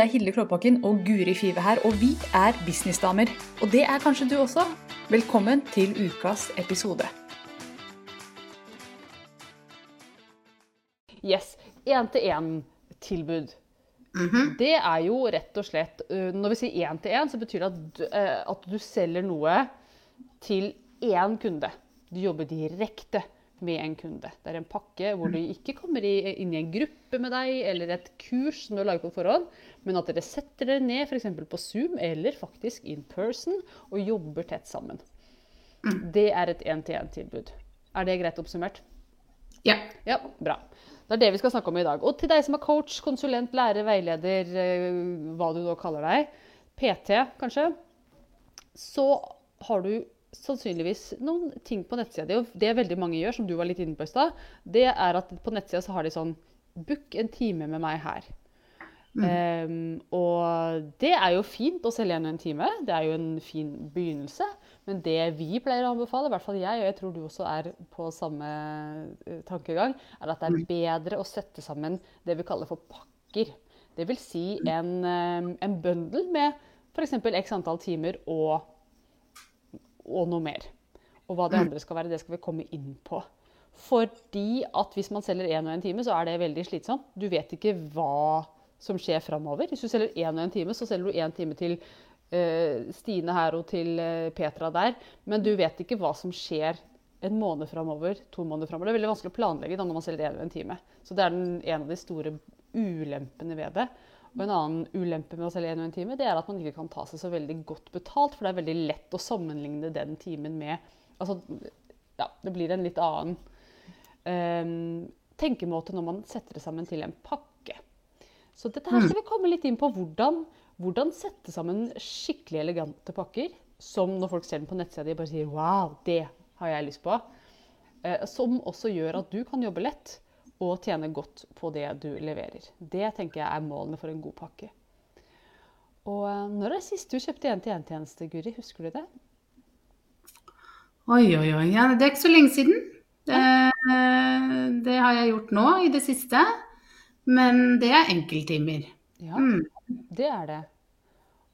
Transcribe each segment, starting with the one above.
Det er Hilde Klåbakken og Guri Five her, og vi er businessdamer. Og det er kanskje du også. Velkommen til ukas episode. Yes. Én-til-én-tilbud. Det er jo rett og slett øh, Når vi sier én-til-én, så betyr det at du, eh, at du selger noe til én kunde. Du jobber direkte med en kunde. Det er en pakke hvor du ikke kommer inn i en gruppe med deg eller et kurs som du har laget på forhånd, men at dere setter dere ned f.eks. på Zoom eller faktisk in person og jobber tett sammen. Det er et én-til-én-tilbud. Er det greit oppsummert? Ja. Ja, bra. Det er det vi skal snakke om i dag. Og til deg som er coach, konsulent, lærer, veileder, eh, hva du nå kaller deg, PT kanskje, så har du sannsynligvis noen ting på nettsida di. Og det veldig mange gjør, som du var litt inne på i stad, det er at på nettsida så har de sånn Book en time med meg her. Em, og det er jo fint å selge igjen en time. Det er jo en fin begynnelse. Men det vi pleier å anbefale, i hvert fall jeg, og jeg tror du også er på samme eh, tankegang, er at det er bedre å sette sammen det vi kaller for pakker. Det vil si en, eh, en bøndel med f.eks. x antall timer og, og noe mer. Og hva det andre skal være, det skal vi komme inn på. Fordi at hvis man selger én og én time, så er det veldig slitsomt. Du vet ikke hva som skjer framover. Hvis du selger én og én time, så selger du én time til uh, Stine her og til eh, Petra der. Men du vet ikke hva som skjer en måned framover, to måneder framover. Det er veldig vanskelig å planlegge da, når man selger én og én time. Så det er den, en av de store ulempene ved det. Og en annen ulempe med å selge én og én time, det er at man ikke kan ta seg så veldig godt betalt. For det er veldig lett å sammenligne den timen med Altså, ja, det blir en litt annen um, tenkemåte når man setter det sammen til en pakke. Så dette her skal vi komme litt inn på hvordan, hvordan sette sammen skikkelig elegante pakker. Som når folk ser den på nettsida di, bare sier 'wow, det har jeg lyst på'. Eh, som også gjør at du kan jobbe lett og tjene godt på det du leverer. Det tenker jeg er målene for en god pakke. Og eh, når er det sist du kjøpte én-til-én-tjeneste, Guri? Husker du det? Oi, oi, oi. Ja, det er ikke så lenge siden. Det, det har jeg gjort nå i det siste. Men det er enkelttimer. Ja, Mm. det er det.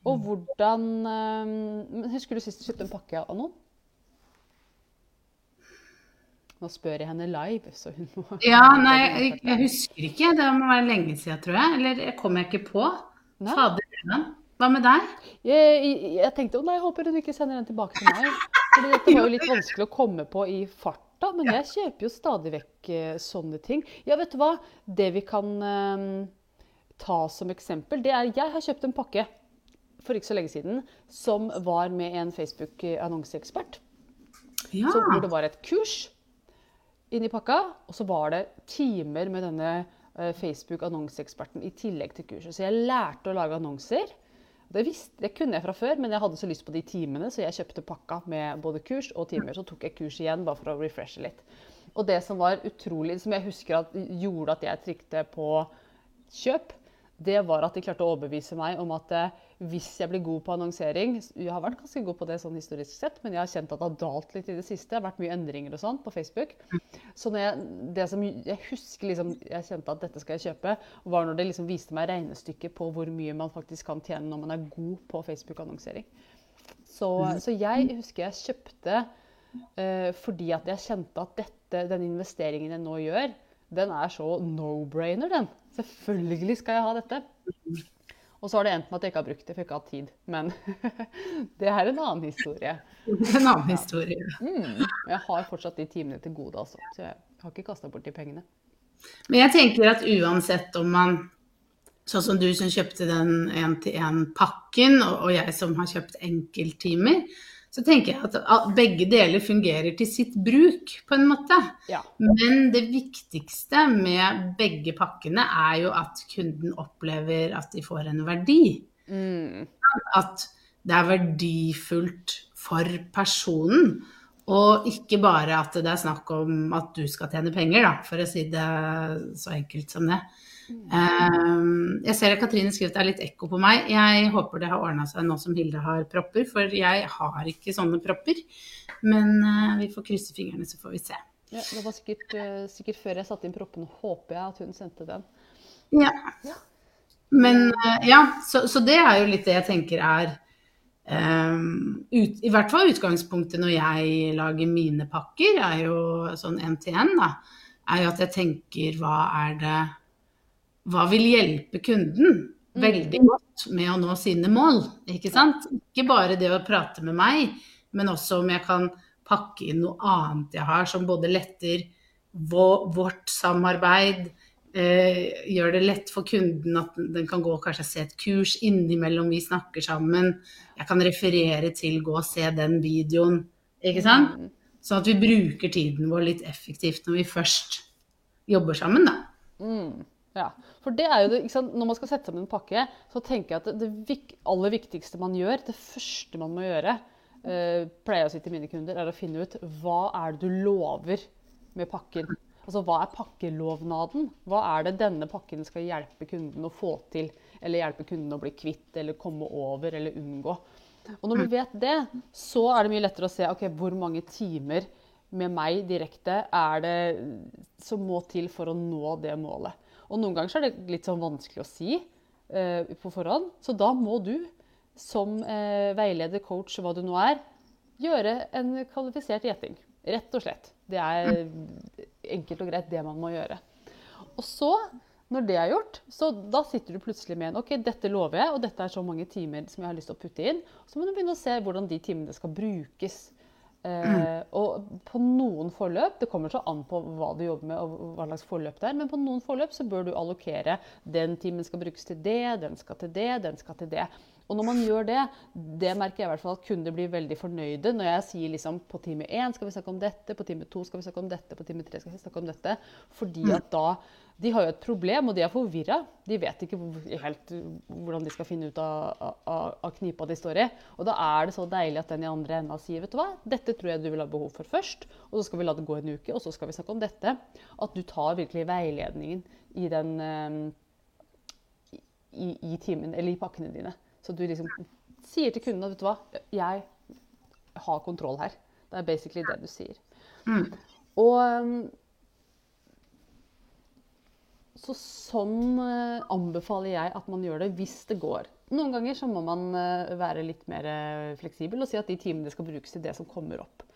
Og hvordan eh, Husker du sist du kjøpte en pakke av noen? Nå spør jeg henne live, så hun må Ja, nei, jeg, jeg husker ikke. Det må være lenge siden, tror jeg. Eller jeg kommer jeg ikke på. Fader. Hva med deg? Jeg, jeg, jeg tenkte å nei, jeg håper hun ikke sender den tilbake til meg. Fordi dette var jo litt vanskelig å komme på i farta, men jeg kjøper jo stadig vekk eh, sånne ting. Ja, vet du hva? Det vi kan eh, ta som eksempel, det er Jeg har kjøpt en pakke for ikke så lenge siden som var med en Facebook-annonseekspert. Ja. Så hvor det var et kurs inni pakka, og så var det timer med denne eh, Facebook-annonseeksperten i tillegg til kurset. Så jeg lærte å lage annonser. Det, visste, det kunne jeg fra før, men jeg hadde så lyst på de timene, så jeg kjøpte pakka med både kurs og timer. Så tok jeg kurs igjen bare for å refreshe litt. Og det som var utrolig, som jeg husker at gjorde at jeg trykte på kjøp, det var at de klarte å overbevise meg om at eh, hvis jeg blir god på annonsering Jeg har vært ganske god på det sånn historisk sett, men jeg har kjent at det har dalt litt i det siste. Det har vært mye endringer og sånn på Facebook. Så når jeg, det som jeg husker liksom, jeg kjente at dette skal jeg kjøpe, var når det liksom viste meg regnestykket på hvor mye man faktisk kan tjene når man er god på Facebook-annonsering. Så, så jeg husker jeg kjøpte uh, fordi at jeg kjente at dette, den investeringen jeg nå gjør, den er så no-brainer, den. Selvfølgelig skal jeg ha dette. Og så har det endt med at jeg ikke har brukt det, for jeg ikke har hatt tid. Men det er en annen historie. En annen historie. Mm. Jeg har fortsatt de timene til gode, altså. Så jeg har ikke kasta bort de pengene. Men jeg tenker at uansett om man Sånn som du som kjøpte den én-til-én-pakken, og jeg som har kjøpt enkelttimer, så tenker jeg at begge deler fungerer til sitt bruk, på en måte. Ja. Men det viktigste med begge pakkene er jo at kunden opplever at de får en verdi. Mm. At det er verdifullt for personen. Og ikke bare at det er snakk om at du skal tjene penger, da, for å si det så enkelt som det. Um, jeg ser at Katrine skriver at det er litt ekko på meg. Jeg håper det har ordna seg nå som Hilde har propper, for jeg har ikke sånne propper. Men uh, vi får krysse fingrene, så får vi se. Ja, det var sikkert, eh, sikkert før jeg satte inn proppen, håper jeg at hun sendte den. Ja. Men eh, ja, så, så det er jo litt det jeg tenker er um, ut, I hvert fall utgangspunktet når jeg lager mine pakker, er jo sånn én til én, da. Er jo at jeg tenker hva er det Hva vil hjelpe kunden veldig godt med å nå sine mål? Ikke sant? Ikke bare det å prate med meg, men også om jeg kan pakke inn noe annet jeg har som både letter vårt samarbeid, eh, gjør det lett for kunden at den kan gå og kanskje se et kurs innimellom vi snakker sammen. Jeg kan referere til 'gå og se den videoen', ikke sant? Mm. Sånn at vi bruker tiden vår litt effektivt når vi først jobber sammen, da. Mm. Ja, for det er jo det, Når man skal sette sammen en pakke, så tenker jeg at det, det aller viktigste man gjør, det første man må gjøre, uh, pleier å si til mine kunder, er å finne ut hva er det du lover med pakken. Altså, Hva er pakkelovnaden? Hva er det denne pakken skal hjelpe kunden å få til? Eller hjelpe kunden å bli kvitt, eller komme over, eller unngå? Og når vi vet det, så er det mye lettere å se ok, hvor mange timer med meg direkte er det som må til for å nå det målet. Og noen ganger er det litt sånn vanskelig å si eh, på forhånd. Så da må du som eh, veileder, coach, hva du nå er, gjøre en kvalifisert gjeting. Rett og slett. Det er enkelt og greit det man må gjøre. Og så, når det er gjort, så da sitter du plutselig med en OK, dette lover jeg, og dette er så mange timer som jeg har lyst til å putte inn. Så må du begynne å se hvordan de timene skal brukes. Eh, og på noen forløp, det kommer så an på hva du jobber med og hva slags forløp det er, men på noen forløp så bør du allokere den timen skal brukes til det, den skal til det, den skal til det. Og når man gjør det, det merker jeg i hvert fall at kunder blir veldig fornøyde når jeg sier liksom på time én skal vi snakke om dette, på time to skal vi snakke om dette, på time tre skal vi snakke om dette. Fordi mm. at da De har jo et problem, og de er forvirra. De vet ikke helt hvordan de skal finne ut av, av, av, knipa de står i. Og da er det så deilig at den i andre enda sier vet du hva, dette tror jeg du vil ha behov for først. Og så skal vi la det gå en uke, og så skal vi snakke om dette. At du tar virkelig veiledningen i den um, i, i timen, eller i pakkene dine. Så du liksom sier til kunden at vet du hva, jeg har kontroll her. Det er basically det du sier. Mm. Og um, så sånn uh, anbefaler jeg at man gjør det hvis det går. Noen ganger så må man uh, være litt mer uh, fleksibel og si at de timene skal brukes til det som kommer opp.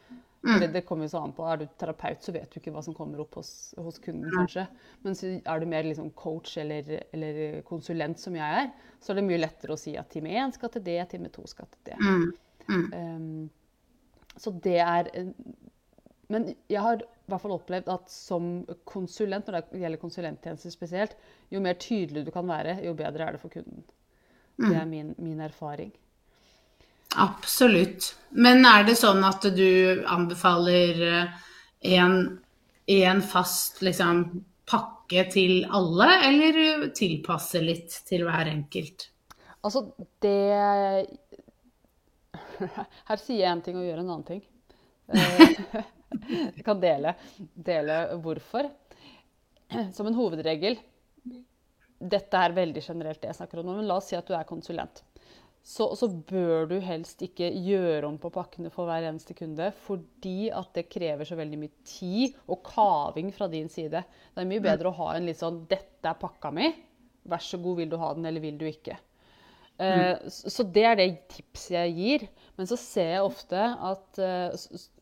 Mm. Det, kommer jo så an på. Er du terapeut, så vet du ikke hva som kommer opp hos, hos kunden, kanskje. Men er du mer liksom coach eller, eller, konsulent, som jeg er, så er det mye lettere å si at time én skal til det, time to skal til det. Mm. Mm. Um, så det er Men jeg har i hvert fall opplevd at som konsulent, når det gjelder konsulenttjenester spesielt, jo mer tydelig du kan være, jo bedre er det for kunden. Det er mm. min, min erfaring. Absolutt. Men er det sånn at du anbefaler eh, en fast liksom, pakke til alle, eller tilpasse litt til hver enkelt? Altså, det Her sier jeg en ting og gjør en annen ting. Eh, jeg kan dele, dele hvorfor. Som en hovedregel Dette er veldig generelt det jeg snakker om men la oss si at du er konsulent så, så, bør du helst ikke gjøre om på pakkene for hver eneste kunde, fordi at det krever så veldig mye tid og kaving fra din side. Det er mye bedre å ha en litt sånn 'Dette er pakka mi. Vær så god, vil du ha den, eller vil du ikke?' Uh, så det er det tipset jeg gir. Men så ser jeg ofte at uh,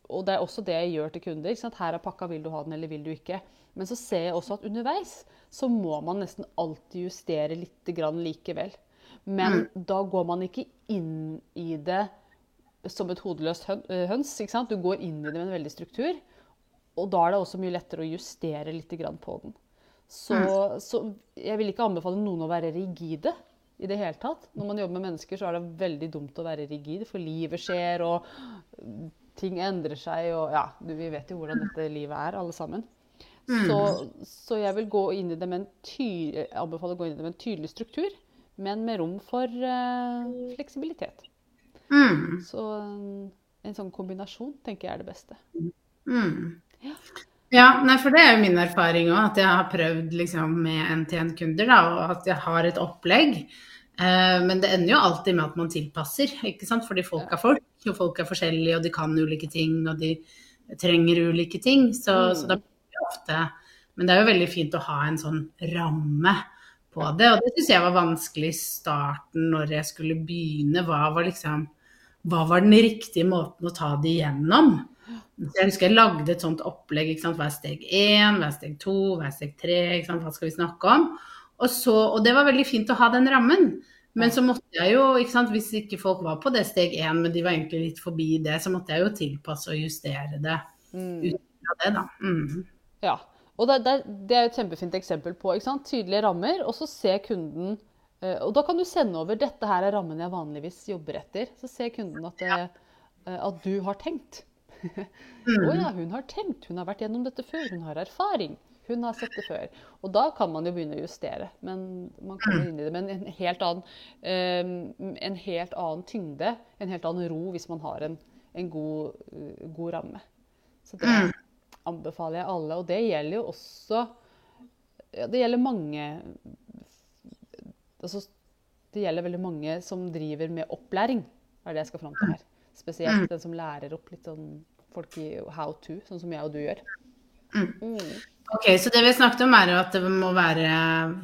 Og det er også det jeg gjør til kunder. Her er pakka, vil du ha den, eller vil du ikke? Men så ser jeg også at underveis så må man nesten alltid justere litt grann likevel. Men mm. da går man ikke inn i det som et hodeløst eh, høns. Du går inn i det med en veldig struktur. Og da er det også mye lettere å justere litt på den. Så, mm. så, jeg vil ikke anbefale noen å være rigide i det hele tatt. Når man jobber med mennesker, så er det veldig dumt å være rigid, for livet skjer, og ting endrer seg, og ja, vi vet jo hvordan dette livet er, alle sammen. Mm. Så, så, jeg vil gå inn i det med en tydelig, anbefale å gå inn i det med en tydelig struktur men med rom for uh, fleksibilitet. Mm. Så um, en sånn kombinasjon tenker jeg er det beste. Mm. Ja. ja. nei, for det er jo min erfaring òg, at jeg har prøvd liksom, med NTN-kunder, og at jeg har et opplegg. Uh, men det ender jo alltid med at man tilpasser, ikke sant? fordi folk er folk, og folk er forskjellige, og de kan ulike ting, og de trenger ulike ting. Så, mm. så da blir det ofte Men det er jo veldig fint å ha en sånn ramme på det. Og det syns jeg var vanskelig i starten når jeg skulle begynne. Hva var liksom Hva var den riktige måten å ta det igjennom? Jeg husker jeg lagde et sånt opplegg. Ikke sant? Hva er steg én, hva er steg to, hva er steg tre? Ikke sant? Hva skal vi snakke om? Og, så, og det var veldig fint å ha den rammen. Men så måtte jeg jo, ikke sant, hvis ikke folk var på det steg én, men de var egentlig litt forbi det, så måtte jeg jo tilpasse og justere det ut fra det, da. Mm. Ja. Og det, det, det er et kjempefint eksempel på tydelige rammer, og så ser kunden eh, Og da kan du sende over 'dette her er rammen jeg vanligvis jobber etter'. Så ser kunden at, det, eh, at du har tenkt. Å ja, hun har tenkt. Hun har vært gjennom dette før. Hun har erfaring. Hun har sett det før. Og da kan man jo begynne å justere. Men man kommer inn i det med en helt annen, um, en helt annen tyngde, en helt annen ro, hvis man har en, en god, uh, god, ramme. Så det anbefaler jeg alle. Og det gjelder jo også ja, Det gjelder mange altså, Det gjelder veldig mange som driver med opplæring, er det jeg skal fram til her. Spesielt den som lærer opp litt sånn folk i how to, sånn som jeg og du gjør. Mm. Ok, Så det vi snakket om, er at det må være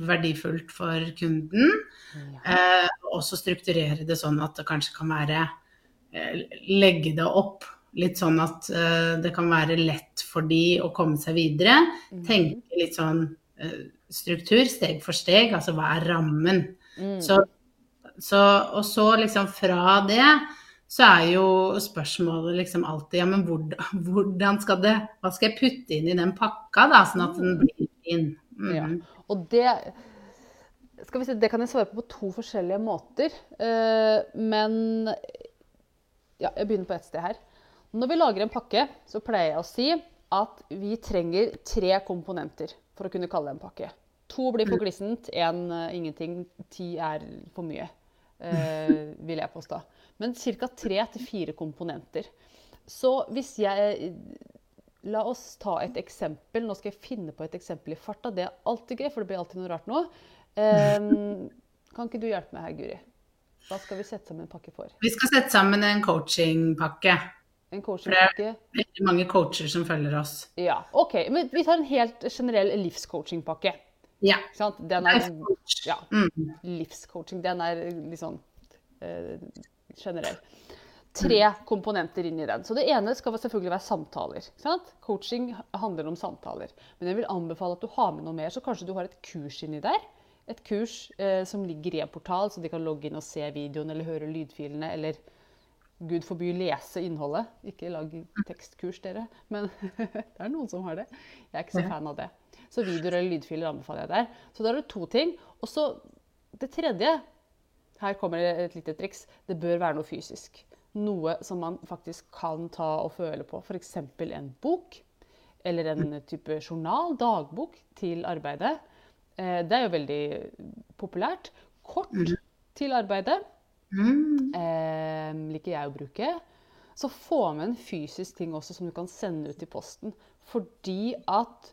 verdifullt for kunden. Ja. Eh, også strukturere det sånn at det kanskje kan være eh, Legge det opp litt sånn at uh, det kan være lett for de å komme seg videre. Mm. Tenke litt sånn uh, struktur, steg for steg. Altså hva er rammen? Mm. Så, så, og så liksom fra det så er jo spørsmålet liksom alltid ja, men hvordan, hvordan, skal det Hva skal jeg putte inn i den pakka, da, sånn at den blir fin? Mm. Ja. Og det skal vi si, Det kan jeg svare på på to forskjellige måter. Uh, men ja, jeg begynner på ett sted her. Når vi lager en pakke, så pleier jeg å si at vi trenger tre komponenter for å kunne kalle det en pakke. To blir for glissent, én uh, ingenting, ti er for mye, uh, vil jeg påstå men ca. tre til fire komponenter. Så hvis jeg La oss ta et eksempel. Nå skal jeg finne på et eksempel i farta. Det er alltid gøy, for det blir alltid noe rart nå. Um, kan ikke du hjelpe meg her, Guri? Hva skal vi sette sammen en pakke for? Vi skal sette sammen en coachingpakke. En coachingpakke. Det er veldig mange coacher som følger oss. Ja, ok. Men vi tar en helt generell livscoachingpakke. Ja. Den er, ja, mm. livscoaching. Den er sånn uh, generell. Tre komponenter inn i den. Så Det ene skal selvfølgelig være samtaler. Coaching handler om samtaler. Men jeg vil anbefale at du har med noe mer, så kanskje du har et kurs inni der. Et kurs eh, som ligger i en portal, så de kan logge inn og se videoen eller høre lydfilene. Eller gud forby lese innholdet. Ikke lag tekstkurs, dere. Men det er noen som har det. Jeg er ikke så fan av det. Så videoer eller lydfiler anbefaler jeg der. Så da er det to ting. Og så det tredje her kommer et lite triks. Det bør være noe fysisk. Noe som man faktisk kan ta og føle på. F.eks. en bok. Eller en type journal, dagbok, til arbeidet. Eh, det er jo veldig populært. Kort mm. til arbeidet mm. eh, liker jeg å bruke. Så få med en fysisk ting også som du kan sende ut i posten. Fordi at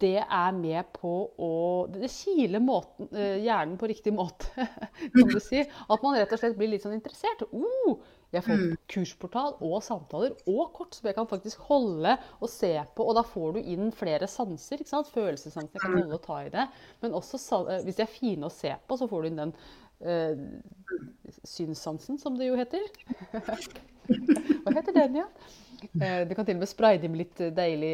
det er med på å Det kiler måten, uh, hjernen på riktig måte, kan du si. At man rett og slett blir litt sånn interessert. Oh, jeg får mm. kursportal og samtaler og kort som jeg kan faktisk holde og se på. Og da får du inn flere sanser. ikke sant? Følelsessansene kan holde og ta i det. Men også uh, hvis de er fine å se på, så får du inn den synssansen, som det jo heter. Hva heter den, ja? Eh, du kan til og med spraye dem litt deilig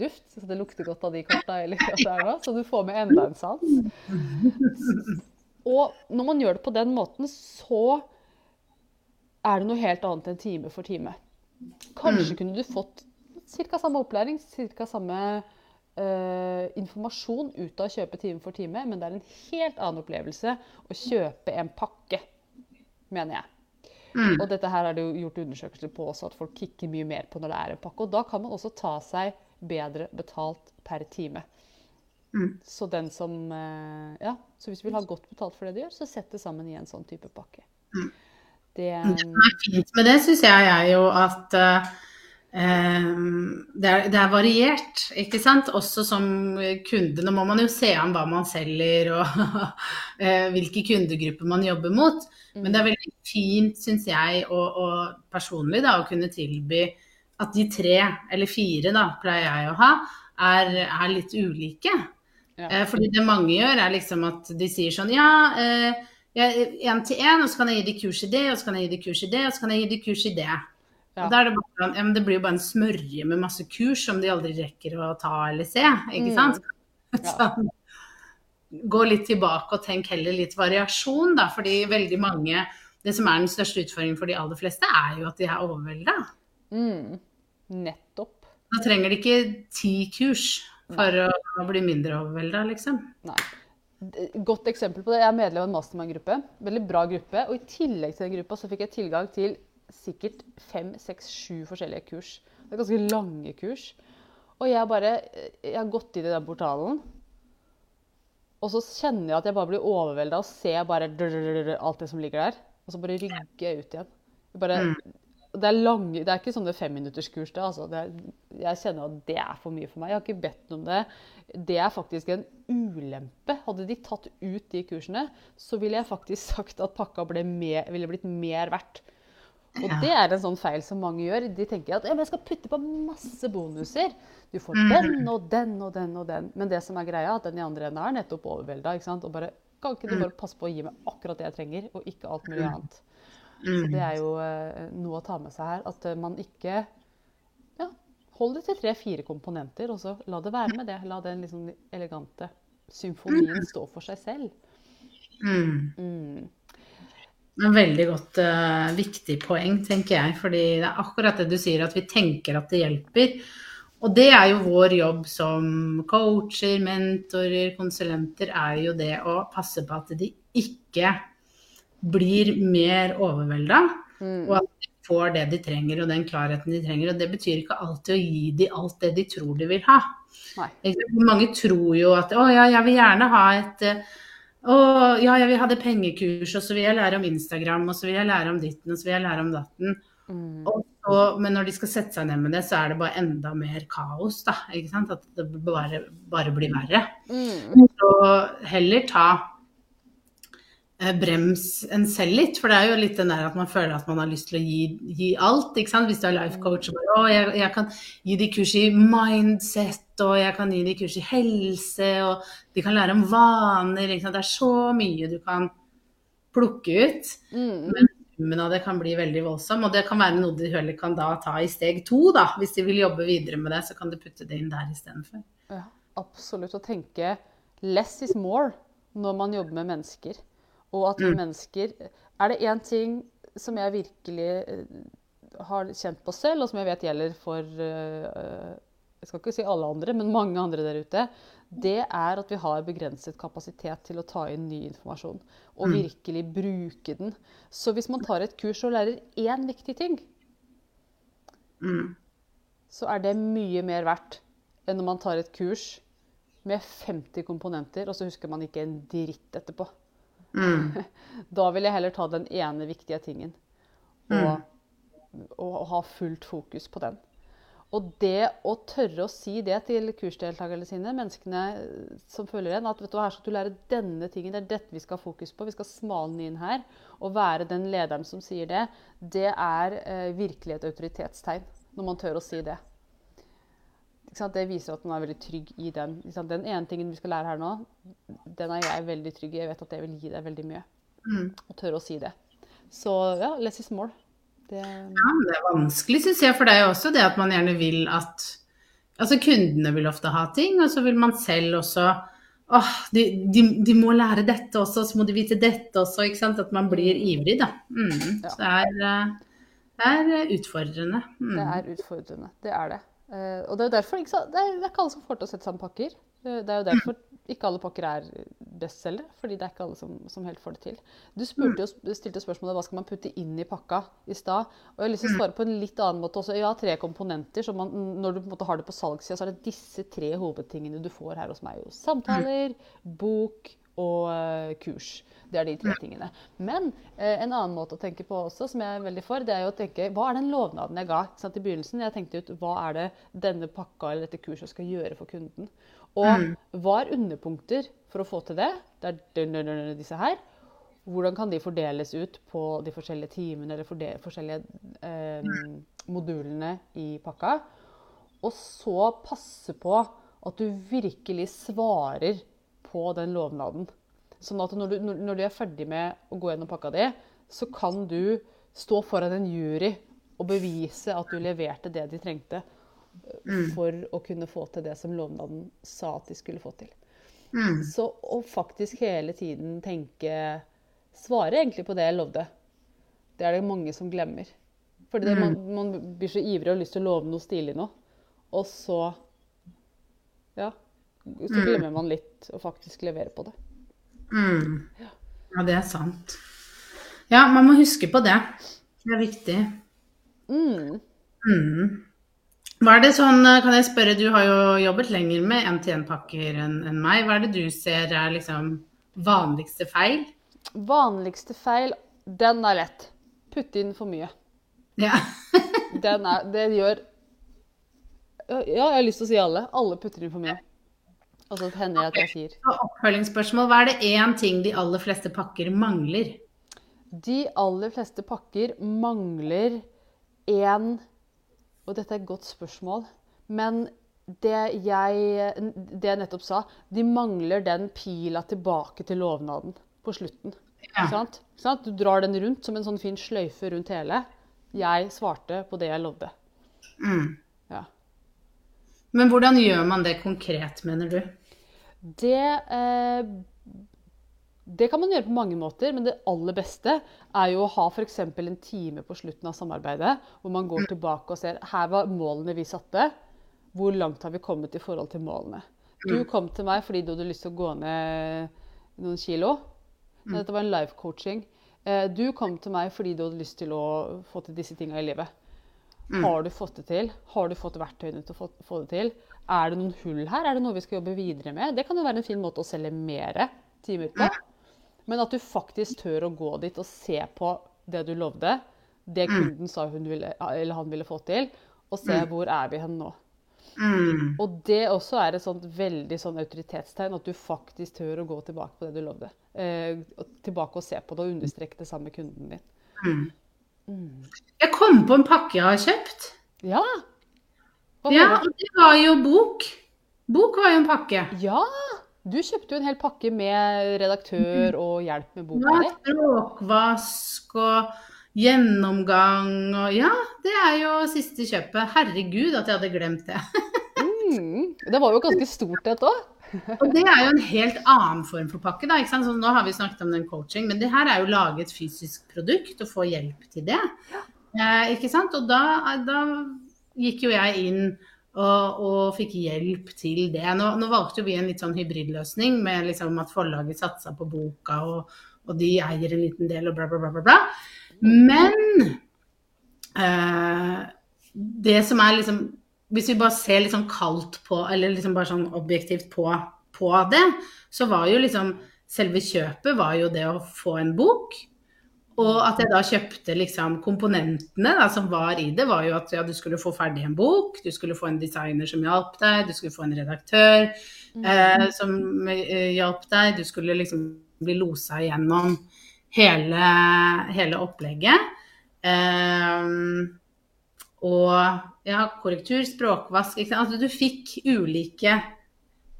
duft, så det lukter godt av de korta. Eller er så du får med enda en sans. Og når man gjør det på den måten, så er det noe helt annet enn time for time. Kanskje kunne du fått ca. samme opplæring, ca. samme uh, informasjon ut av å kjøpe time for time, men det er en helt annen opplevelse å kjøpe en pakke, mener jeg. Mm. Og dette her er det jo gjort undersøkelser på også, at folk kikker mye mer på når det er en pakke. Og da kan man også ta seg bedre betalt per time. Mm. Så den som uh, Ja, så hvis du vil ha godt betalt for det du gjør, så sett det sammen i en sånn type pakke. Mm. Det, det som er fint med det, syns jeg er jo at uh, det, er, det, er, variert, ikke sant. Også som kunde. Nå må man jo se an hva man selger og eh, hvilke kundegrupper man jobber mot. Men det er veldig fint, syns jeg, og, og, personlig, da, å kunne tilby at de tre, eller fire, da, pleier jeg å ha, er, er litt ulike. Ja. Eh, fordi det mange gjør, er liksom at de sier sånn Ja, eh, til én, og så kan jeg gi de kurs i det, og så kan jeg gi de kurs i det, og så kan jeg gi de kurs i det. Ja. Og da er det, bare, sånn, ja, men det blir jo bare en smørje med masse kurs som de aldri rekker å ta eller se, ikke Mm. sant? Ja. Så, gå litt tilbake og tenk heller litt variasjon, da. Fordi veldig mange Det som er den største utfordringen for de aller fleste, er jo at de er overvelda. Mm. Nettopp. Da trenger de ikke ti kurs for å bli mindre overvelda, liksom. Nei. Godt eksempel på det. Jeg er medlem av en mastermind-gruppe. Veldig bra gruppe. Og i tillegg til den gruppa så fikk jeg tilgang til sikkert fem, seks, sju forskjellige kurs. Det er ganske lange kurs. Og jeg bare Jeg har gått inn i den portalen. Og så kjenner jeg at jeg bare blir overvelda og ser bare alt det som ligger der. Og så bare rygger jeg ut igjen. Jeg Bare, det, er lange, det er ikke sånne femminutterskurs. Altså. det er, jeg kjenner at det er for mye for meg. Jeg har ikke bedt om det. Det er faktisk en ulempe. Hadde de tatt ut de kursene, så ville jeg faktisk sagt at pakka ble mer, ville blitt mer verdt. Og Ja. det er en sånn feil som mange gjør. De tenker at ja, men jeg skal putte på masse bonuser. Du får Mm. den og den og den og den. Men det som er greia, er at den i andre enden er nettopp overvelda. Og bare, kan ikke du Mm. bare passe på å gi meg akkurat det jeg trenger, og ikke alt mulig annet? Så Mm. det er jo eh, noe å ta med seg her. At eh, man ikke ja, Hold det til tre-fire komponenter, og så la det være med det. La den liksom elegante symfonien stå for seg selv. Mm. En veldig godt uh, viktig poeng, tenker jeg. Fordi det er akkurat det du sier, at vi tenker at det hjelper. Og det er jo vår jobb som coacher, mentorer, konsulenter, er jo det å passe på at de ikke blir mer overvelda, Mm. og at de får det de trenger og den klarheten de trenger. Og det betyr ikke alltid å gi dem alt det de tror de vil ha. Nei. Mange tror jo at å ja, jeg vil gjerne ha et eh, å ja, jeg vil ha det pengekurs, og så vil jeg lære om Instagram, og så vil jeg lære om ditten, og så vil jeg lære om datten. Mm. Og og, men når de skal sette seg ned med det, så er det bare enda mer kaos, da. Ikke sant? At det bare, bare blir verre. Mm. Så heller ta brems en selv litt, for det er jo litt den der at man føler at man har lyst til å gi, gi alt. ikke sant? Hvis du er life coach og bare, å, jeg, jeg kan gi de kurs i mindset, og jeg kan gi de kurs i helse, og de kan lære om vaner. ikke sant? Det er så mye du kan plukke ut. Mm. Summen av det kan bli veldig voldsom, og det kan være noe de heller kan da ta i steg to. da. Hvis de vil jobbe videre med det, så kan du putte det inn der istedenfor. Ja, absolutt. Å tenke less is more når man jobber med mennesker. Og at vi mennesker Er det én ting som jeg virkelig eh, har kjent på selv, og som jeg vet gjelder for eh, Jeg skal ikke si alle andre, men mange andre der ute. Det er at vi har begrenset kapasitet til å ta inn ny informasjon. Og virkelig bruke den. Så hvis man tar et kurs og lærer én viktig ting, Mm. så er det mye mer verdt enn når man tar et kurs med 50 komponenter, og så husker man ikke en dritt etterpå. Mm. Da vil jeg heller ta den ene viktige tingen og, og ha fullt fokus på den. Og det å tørre å si det til kursdeltakerne sine, menneskene som følger en, at vet du, her skal du lære denne tingen, det er dette vi skal ha fokus på, vi skal smale den inn her. Og være den lederen som sier det, det er eh, virkelig et autoritetstegn. Når man tør å si det. Det viser at man er veldig trygg i den. Den ene tingen vi skal lære her nå, den er jeg veldig trygg i. Jeg vet at det vil gi deg veldig mye. Mm. Og tørre å si det. Så ja, less is more. Det, Ja, men det er vanskelig, syns jeg, for det er jo også det at man gjerne vil at Altså kundene vil ofte ha ting, og så vil man selv også Åh, de, de, de må lære dette også, så må de vite dette også, ikke sant. At man blir ivrig, da. Mm. Ja. Så det er, eh, det er utfordrende. Mm. det er utfordrende. Det er det. Eh, og det er jo derfor ikke, det, er, det er ikke alle som får til å sette sammen pakker. Det, er jo derfor ikke alle pakker er bestselgere, fordi det er ikke alle som, som helt får det til. Du spurte jo, stilte spørsmålet hva skal man putte inn i pakka i stad. Og jeg har lyst til å svare på en litt annen måte også. Ja, tre komponenter. Så man, når du på en måte har det på salgssida, så er det disse tre hovedtingene du får her hos meg. Samtaler, bok og eh, kurs. Det er de tre tingene. Men eh, en annen måte å tenke på også, som jeg er veldig for, det er jo å tenke hva er den lovnaden jeg ga sant, i begynnelsen? Jeg tenkte ut hva er det denne pakka eller dette kurset skal gjøre for kunden. Og hva er underpunkter for å få til det? Det er disse her. Hvordan kan de fordeles ut på de forskjellige timene eller forde- forskjellige eh, modulene i pakka? Og så passe på at du virkelig svarer på den lovnaden. Sånn at når du, når du er ferdig med å gå gjennom pakka di, så kan du stå foran en jury og bevise at du leverte det de trengte eh, for å kunne få til det som lovnaden sa at de skulle få til. Mm. Så å faktisk hele tiden tenke Svare egentlig på det jeg lovde. Det er det mange som glemmer. Fordi det, man, man blir så ivrig og har lyst til å love noe stilig nå. Og så Ja. Så glemmer man litt å faktisk levere på det. Mm. Ja, det er sant. Ja, man må huske på det. Det er viktig. Mm. Mm. Hva er det sånn, kan jeg spørre, du har jo jobbet lenger med NTN-pakker enn en meg. Hva er det du ser er liksom vanligste feil? Vanligste feil, den er lett. Putte inn for mye. Ja. Den er, det gjør Ja, jeg har lyst til å si alle. Alle putter inn for mye. Og så hender det at jeg sier oppfølgingsspørsmål. Hva er det én ting de aller fleste pakker mangler? De aller fleste pakker mangler én Og dette er et godt spørsmål. Men det jeg, det jeg nettopp sa, de mangler den pila tilbake til lovnaden på slutten. Ja. Sant? Sant? Du drar den rundt som en sånn fin sløyfe rundt hele. Jeg svarte på det jeg lovde. Mm. Ja. Men hvordan gjør man det konkret, mener du? Det, eh, det kan man gjøre på mange måter, men det aller beste er jo å ha f.eks. en time på slutten av samarbeidet hvor man går tilbake og ser her var målene vi satte. Hvor langt har vi kommet i forhold til målene? Du kom til meg fordi du hadde lyst til å gå ned noen kilo. Dette var en life coaching. Eh, Du kom til meg fordi du hadde lyst til å få til disse tinga i livet. Har du fått det til? Har du fått verktøyene til å få det til? Er det noen hull her? Er det noe vi skal jobbe videre med? Det kan jo være en fin måte å selge mer timer på. Men at du faktisk tør å gå dit og se på det du lovde, det kunden sa hun ville, eller han ville få til, og se hvor er vi hen nå. Mm. Og det også er et sånt veldig sånn autoritetstegn, at du faktisk tør å gå tilbake på det du lovde. Eh, tilbake og se på det og understreke det sammen med kunden din. Jeg kom på en pakke jeg har kjøpt. Ja! Ja, og det var jo bok. Bok var jo en pakke. Ja! Du kjøpte jo en hel pakke med redaktør og hjelp med boka Ja, di. språkvask og gjennomgang og Ja, det er jo siste kjøpet. Herregud at jeg hadde glemt det. Mm. Det var jo ganske stort, dette òg. Og det er jo en helt annen form for pakke. da, ikke sant? Så nå har vi snakket om den coaching, men det her er jo laget fysisk produkt og få hjelp til det. Eh, ikke sant? Og da, da gikk jo jeg inn og, og fikk hjelp til det. Nå, nå valgte jo vi en litt sånn hybridløsning med liksom at forlaget satsa på boka, og, og de eier en liten del og bla, bla, bla, bla. bla. Men eh, det som er liksom Hvis vi bare ser sånn kaldt på, eller liksom bare sånn objektivt på, på det, så var jo liksom Selve kjøpet var jo det å få en bok. Og at jeg da kjøpte liksom komponentene da, som var i det, var jo at ja, du skulle få ferdig en bok, du skulle få en designer som hjalp deg, du skulle få en redaktør eh, som eh, hjalp deg, du skulle liksom bli losa igjennom hele, hele opplegget. Eh, og ja, korrektur, språkvask? Altså, Du fikk ulike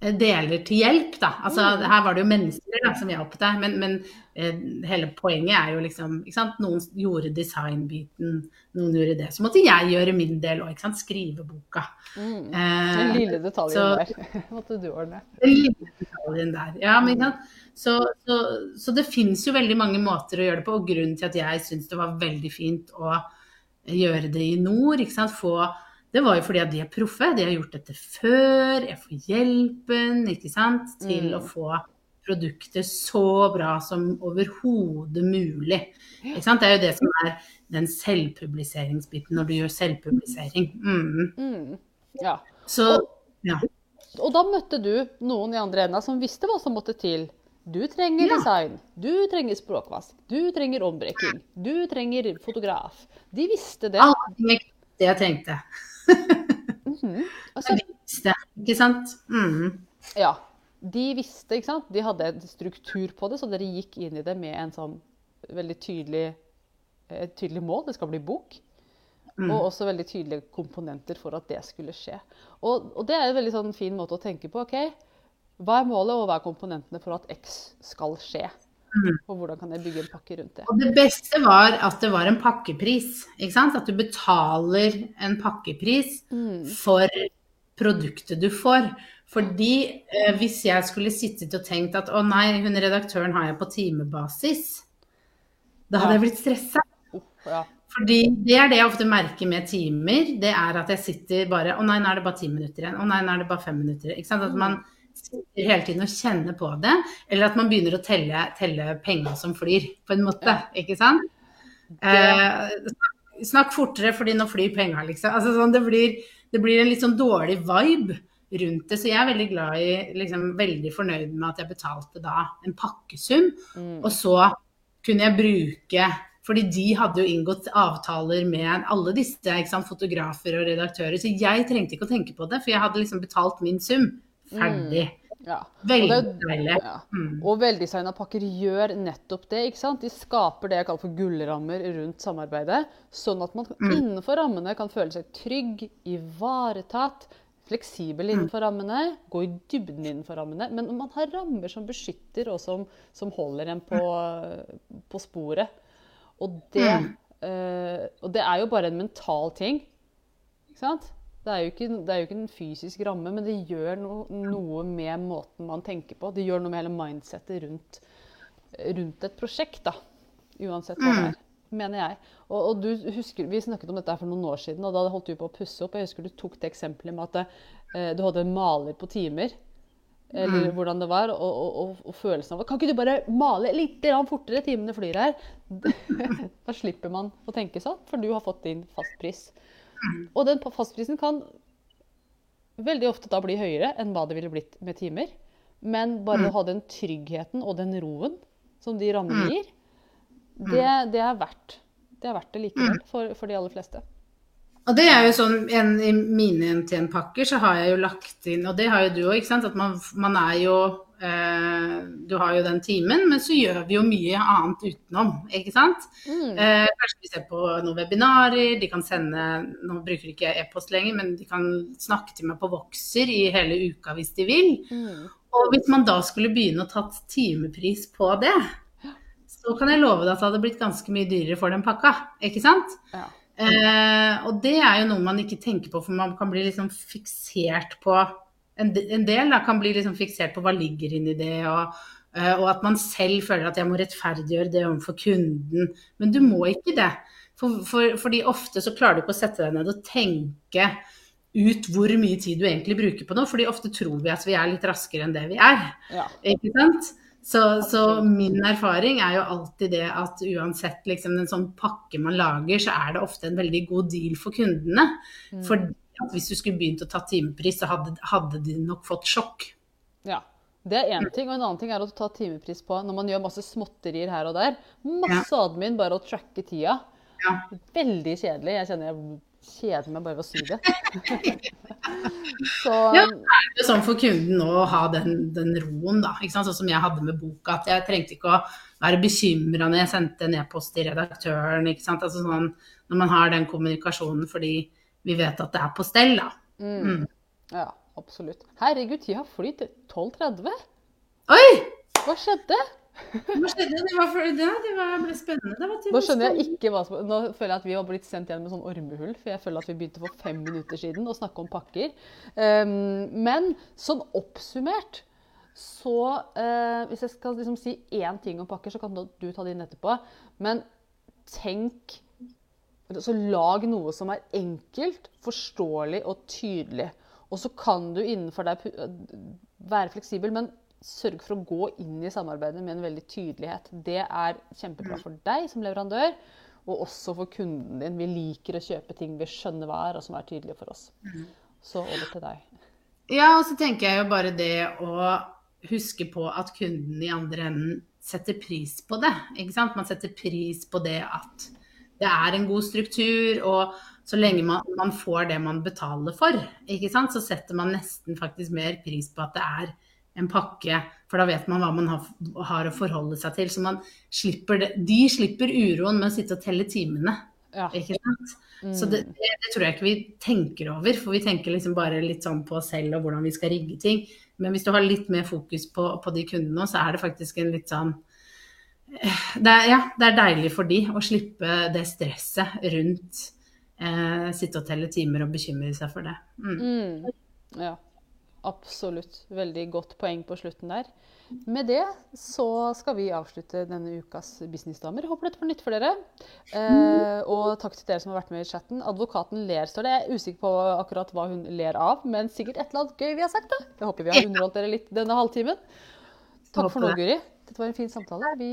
deler til hjelp, da. Altså, her var det jo mennesker da, som hjalp deg, men, men eh, hele poenget er jo liksom ikke sant? Noen gjorde designbiten, noen gjorde det. Så måtte jeg gjøre min del òg, skrive boka. Mm. Eh, Den lille detaljen så- der måtte du ordne. den lille detaljen der. Ja, men, så, så, så det fins jo veldig mange måter å gjøre det på, og grunnen til at jeg syns det var veldig fint å gjøre det i nord, ikke sant? Få, det var jo fordi at de er proffe, de har gjort dette før, jeg får hjelpen, ikke sant, til Mm. å få produktet så bra som overhodet mulig. Ikke sant? Det er jo det som er den selvpubliseringsbiten når du gjør selvpublisering. Mm. Mm. Ja. Så ja. Og da møtte du noen i andre enda som visste hva som måtte til. Du trenger Ja. design, du trenger språkvask, du trenger ombrekking, du trenger fotograf. De visste det. Alt tenkte det jeg trengte. -hmm. Altså, de visste, ikke sant? Mm. ja, de visste, ikke sant? De hadde en struktur på det, så dere gikk inn i det med en sånn veldig tydelig, et tydelig mål. Det skal bli bok. Og også veldig tydelige komponenter for at det skulle skje. Og, og det er en veldig sånn fin måte å tenke på. ok, Hva er målet, og hva er komponentene for at X skal skje? Mm. Og hvordan kan jeg bygge en pakke rundt det? Og det beste var at det var en pakkepris. Ikke sant? At du betaler en pakkepris Mm. for produktet du får. Fordi eh, hvis jeg skulle sittet og tenkt at å nei, hun redaktøren har jeg på timebasis, da hadde Ja. jeg blitt stressa. Ja. Fordi det er det jeg ofte merker med timer. Det er at jeg sitter bare Å nei, nå er det bare ti minutter igjen. Å nei, nå er det bare fem minutter. Ikke sant? At man sitter hele tiden og kjenner på det. Eller at man begynner å telle, telle penga som flyr, på en måte. Ikke sant? Eh, snakk- fortere, fordi nå flyr penga, liksom. Altså, sånn, det, blir, det blir en litt sånn dårlig vibe rundt det. Så jeg er veldig glad i, liksom, veldig fornøyd med at jeg betalte da en pakkesum. Mm. Og så kunne jeg bruke fordi de hadde jo inngått avtaler med alle disse sant, fotografer og redaktører. Så jeg trengte ikke å tenke på det, for jeg hadde liksom betalt min sum. Ferdig. Ja. Veldig deilig. Ja. Mm. Og veldesigna pakker gjør nettopp det. ikke sant? De skaper det jeg kaller for gullrammer rundt samarbeidet. Sånn at man Mm. innenfor rammene kan føle seg trygg, ivaretatt, fleksibel Mm. innenfor rammene, gå i dybden innenfor rammene. Men man har rammer som beskytter og som, som holder en på, på sporet. Og det, eh, og det er jo bare en mental ting. Ikke sant? Det er, ikke, det er jo ikke en fysisk ramme, men det gjør no, noe med måten man tenker på. Det gjør noe med hele mindsettet rundt, rundt et prosjekt, da. Uansett hva det er, mener jeg. Og, og du husker, Vi snakket om dette for noen år siden, og da holdt du på å pusse opp. Jeg husker du tok det eksempelet med at eh, du hadde en maler på timer. Eller hvordan det var, og, og, og, følelsen av Kan ikke du bare male litt fortere? Timene flyr her. da slipper man å tenke sånn, for du har fått din fastpris. Og den fastprisen kan veldig ofte da bli høyere enn hva det ville blitt med timer. Men bare å ha den tryggheten og den roen som de rammene gir, det, det, er, verdt, det er verdt det likevel for, for de aller fleste. Og det er jo sånn, en, I mine NTN-pakker så har jeg jo lagt inn, og det har jo du òg, at man, man er jo Du har jo den timen, men så gjør vi jo mye annet utenom, ikke sant. Mm. kanskje vi ser på noen webinarer, de kan sende Nå bruker de ikke e-post lenger, men de kan snakke til meg på Voxer i hele uka hvis de vil. Og hvis man da skulle begynne å tatt timepris på det, så kan jeg love deg at det hadde blitt ganske mye dyrere for den pakka, ikke sant? Ja. Eh, og det er jo noe man ikke tenker på, for man kan bli liksom fiksert på En, en del da, kan bli liksom fiksert på hva ligger inni det, og, eh, og at man selv føler at jeg må rettferdiggjøre det overfor kunden. Men du må ikke det. For, for, fordi ofte så klarer du ikke å sette deg ned og tenke ut hvor mye tid du egentlig bruker på noe, fordi ofte tror vi at vi er litt raskere enn det vi er. Ja. Ikke sant? Så, så min erfaring er jo alltid det at uansett liksom, en sånn pakke man lager, så er det ofte en veldig god deal for kundene. For at hvis du skulle begynt å ta timepris, så hadde, hadde de nok fått sjokk. Ja. Det er én ting. Og en annen ting er å ta timepris på når man gjør masse småtterier her og der. Masse admin bare å tracke tida. Ja. Veldig kjedelig. Jeg kjenner jeg kjeder meg bare ved å si det. Så Ja, det er jo sånn for kunden nå å ha den, den roen, da. Ikke sant? Sånn som jeg hadde med boka. At jeg trengte ikke å være bekymra når jeg sendte en e-post til redaktøren. Ikke sant? Altså sånn, når man har den kommunikasjonen fordi vi vet at det er på stell, da. ja, absolutt. Herregud, tida har flytt 12.30. Oi! Hva skjedde? Hva skjedde? Det var, for, det, det var, ble spennende. Det var Nå skjønner jeg ikke hva som Nå føler jeg at vi har blitt sendt igjen med sånn ormehull, for jeg føler at vi begynte for fem minutter siden å snakke om pakker. Um, men sånn oppsummert så uh, Hvis jeg skal liksom si én ting om pakker, så kan du du ta det inn etterpå. Men tenk Så lag noe som er enkelt, forståelig og tydelig. Og så kan du innenfor deg være fleksibel, men sørg for å gå inn i samarbeidet med en veldig tydelighet. Det er kjempebra for deg som leverandør, og også for kunden din. Vi liker å kjøpe ting vi skjønner hva er, og som er tydelige for oss. Så over til deg. Ja, og så tenker jeg jo bare det å huske på at kunden i andre enden setter pris på det. Ikke sant? Man setter pris på det at det er en god struktur, og så lenge man, man får det man betaler for, så setter man nesten faktisk mer pris på at det er en pakke, for da vet man hva man har, har å forholde seg til. Så man slipper det. De slipper uroen med å sitte og telle timene. Ja. Ikke sant? Så det, det, det tror jeg ikke vi tenker over, for vi tenker liksom bare litt sånn på oss selv og hvordan vi skal rigge ting. Men hvis du har litt mer fokus på, på de kundene, så er det faktisk en litt sånn det er, ja, det er deilig for de å slippe det stresset rundt eh, sitte og telle timer og bekymre seg for det. Mm. Mm. Ja, absolutt. Veldig godt poeng på slutten der. Med det så skal vi avslutte denne ukas Businessdamer. Håper dette var nytt for dere. Eh, og takk til dere som har vært med i chatten. Advokaten ler, står det. Jeg er usikker på akkurat hva hun ler av, men sikkert et eller annet gøy vi har sagt. da. Jeg håper vi har underholdt dere litt denne halvtimen. Takk for nå, Guri. Dette var en fin samtale. Vi